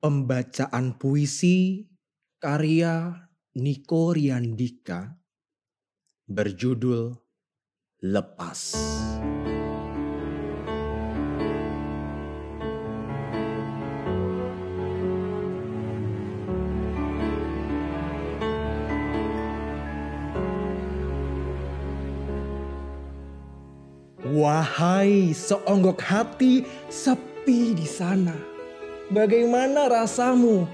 Pembacaan puisi karya Niko Riandika berjudul Lepas. Wahai seonggok hati sepi di sana. Bagaimana rasamu?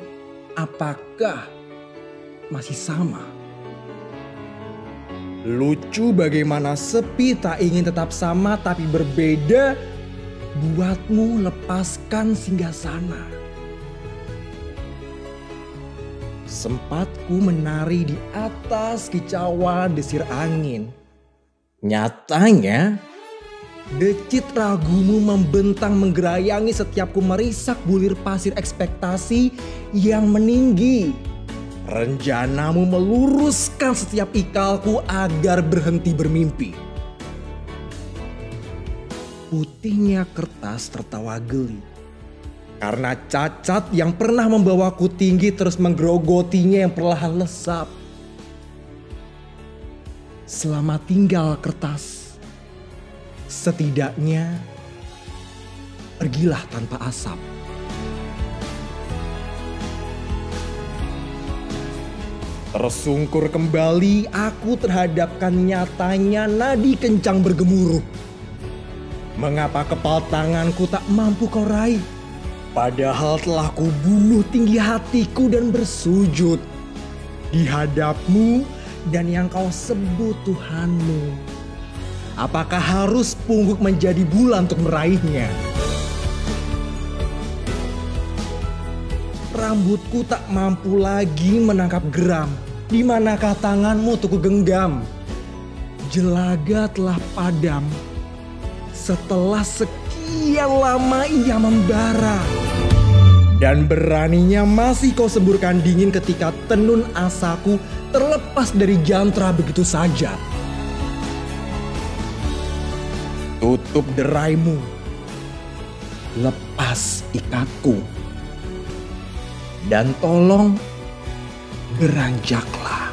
Apakah masih sama? Lucu bagaimana sepi tak ingin tetap sama tapi berbeda buatmu lepaskan singgah sana. Sempatku menari di atas kicauan desir angin. Nyatanya Decit ragumu membentang menggerayangi setiap merisak bulir pasir ekspektasi yang meninggi. Rencanamu meluruskan setiap ikalku agar berhenti bermimpi. Putihnya kertas tertawa geli. Karena cacat yang pernah membawaku tinggi terus menggerogotinya yang perlahan lesap. Selamat tinggal kertas Setidaknya pergilah tanpa asap. Tersungkur kembali aku terhadapkan nyatanya nadi kencang bergemuruh. Mengapa kepal tanganku tak mampu kau raih? Padahal telah ku bunuh tinggi hatiku dan bersujud di hadapmu dan yang kau sebut Tuhanmu. Apakah harus pungguk menjadi bulan untuk meraihnya? Rambutku tak mampu lagi menangkap geram. Di manakah tanganmu untuk genggam? Jelaga telah padam. Setelah sekian lama ia membara. Dan beraninya masih kau semburkan dingin ketika tenun asaku terlepas dari jantra begitu saja. Tutup deraimu. Lepas ikatku. Dan tolong beranjaklah.